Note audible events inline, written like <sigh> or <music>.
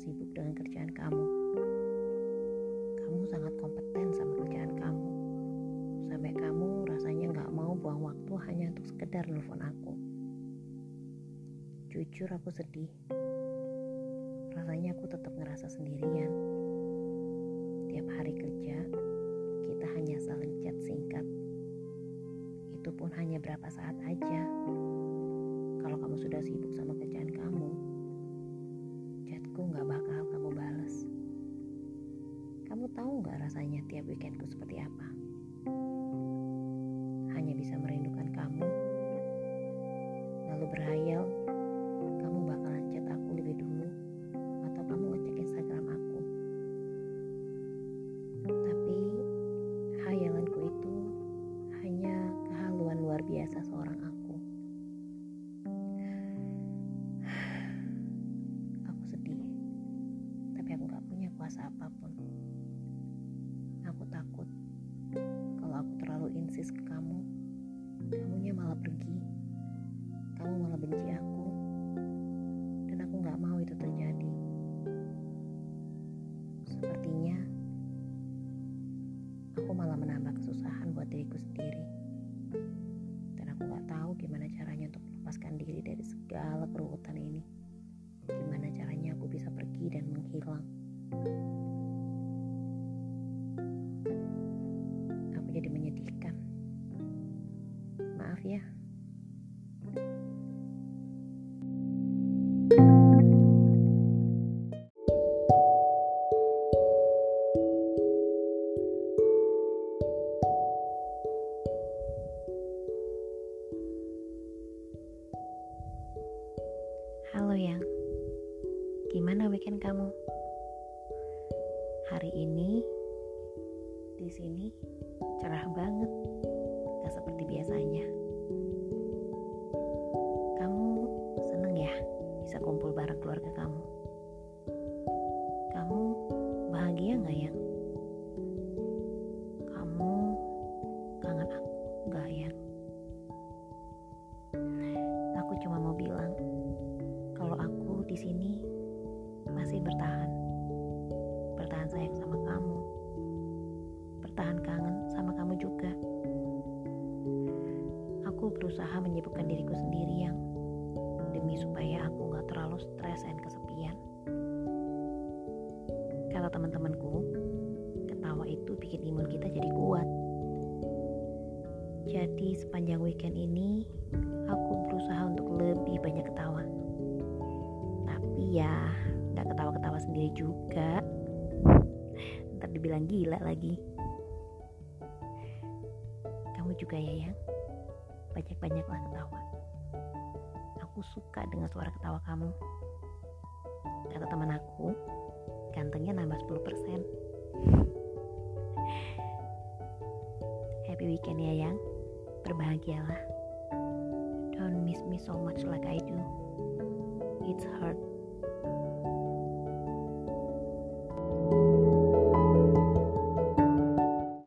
sibuk dengan kerjaan kamu. Kamu sangat kompeten sama kerjaan kamu. Sampai kamu rasanya nggak mau buang waktu hanya untuk sekedar nelfon aku. Jujur aku sedih. Rasanya aku tetap ngerasa sendirian. Tiap hari kerja, kita hanya saling chat singkat. Itu pun hanya berapa saat aja. Kalau kamu sudah sibuk sama kerjaan. Tahu nggak rasanya tiap weekendku seperti apa? Hanya bisa merindukan kamu, lalu berhayal kamu bakalan chat aku lebih dulu atau kamu ngecek Instagram aku. Tapi hayalanku itu hanya kehaluan luar biasa seorang aku. <sighs> Aku sedih, tapi aku gak punya kuasa apa pun. Aku takut kalau aku terlalu insist ke kamu, kamunya malah pergi. Kamu malah benci aku, dan aku gak mau itu terjadi. Sepertinya aku malah menambah kesusahan buat diriku sendiri. Dan aku gak tahu gimana caranya untuk melepaskan diri dari segala keruwetan ini. Gimana caranya aku bisa pergi dan menghilang. Maaf ya. Halo yang, gimana weekend kamu? Hari ini di sini cerah banget, gak seperti biasanya. Cuma mau bilang kalau aku di sini masih bertahan. Bertahan sayang sama kamu. Bertahan kangen sama kamu juga. Aku berusaha menyibukkan diriku sendiri yang demi supaya aku gak terlalu stres dan kesepian. Kata teman-temanku, ketawa itu bikin imun kita jadi kuat. Jadi sepanjang weekend ini aku berusaha untuk lebih banyak ketawa. Tapi ya nggak ketawa-ketawa sendiri juga. <laughs> Ntar dibilang gila lagi. Kamu juga ya yang banyak-banyaklah ketawa. Aku suka dengan suara ketawa kamu. Kata teman aku, gantengnya nambah 10%. <laughs> Happy weekend ya yang. Berbahagialah. Don't miss me so much like I do. It's hard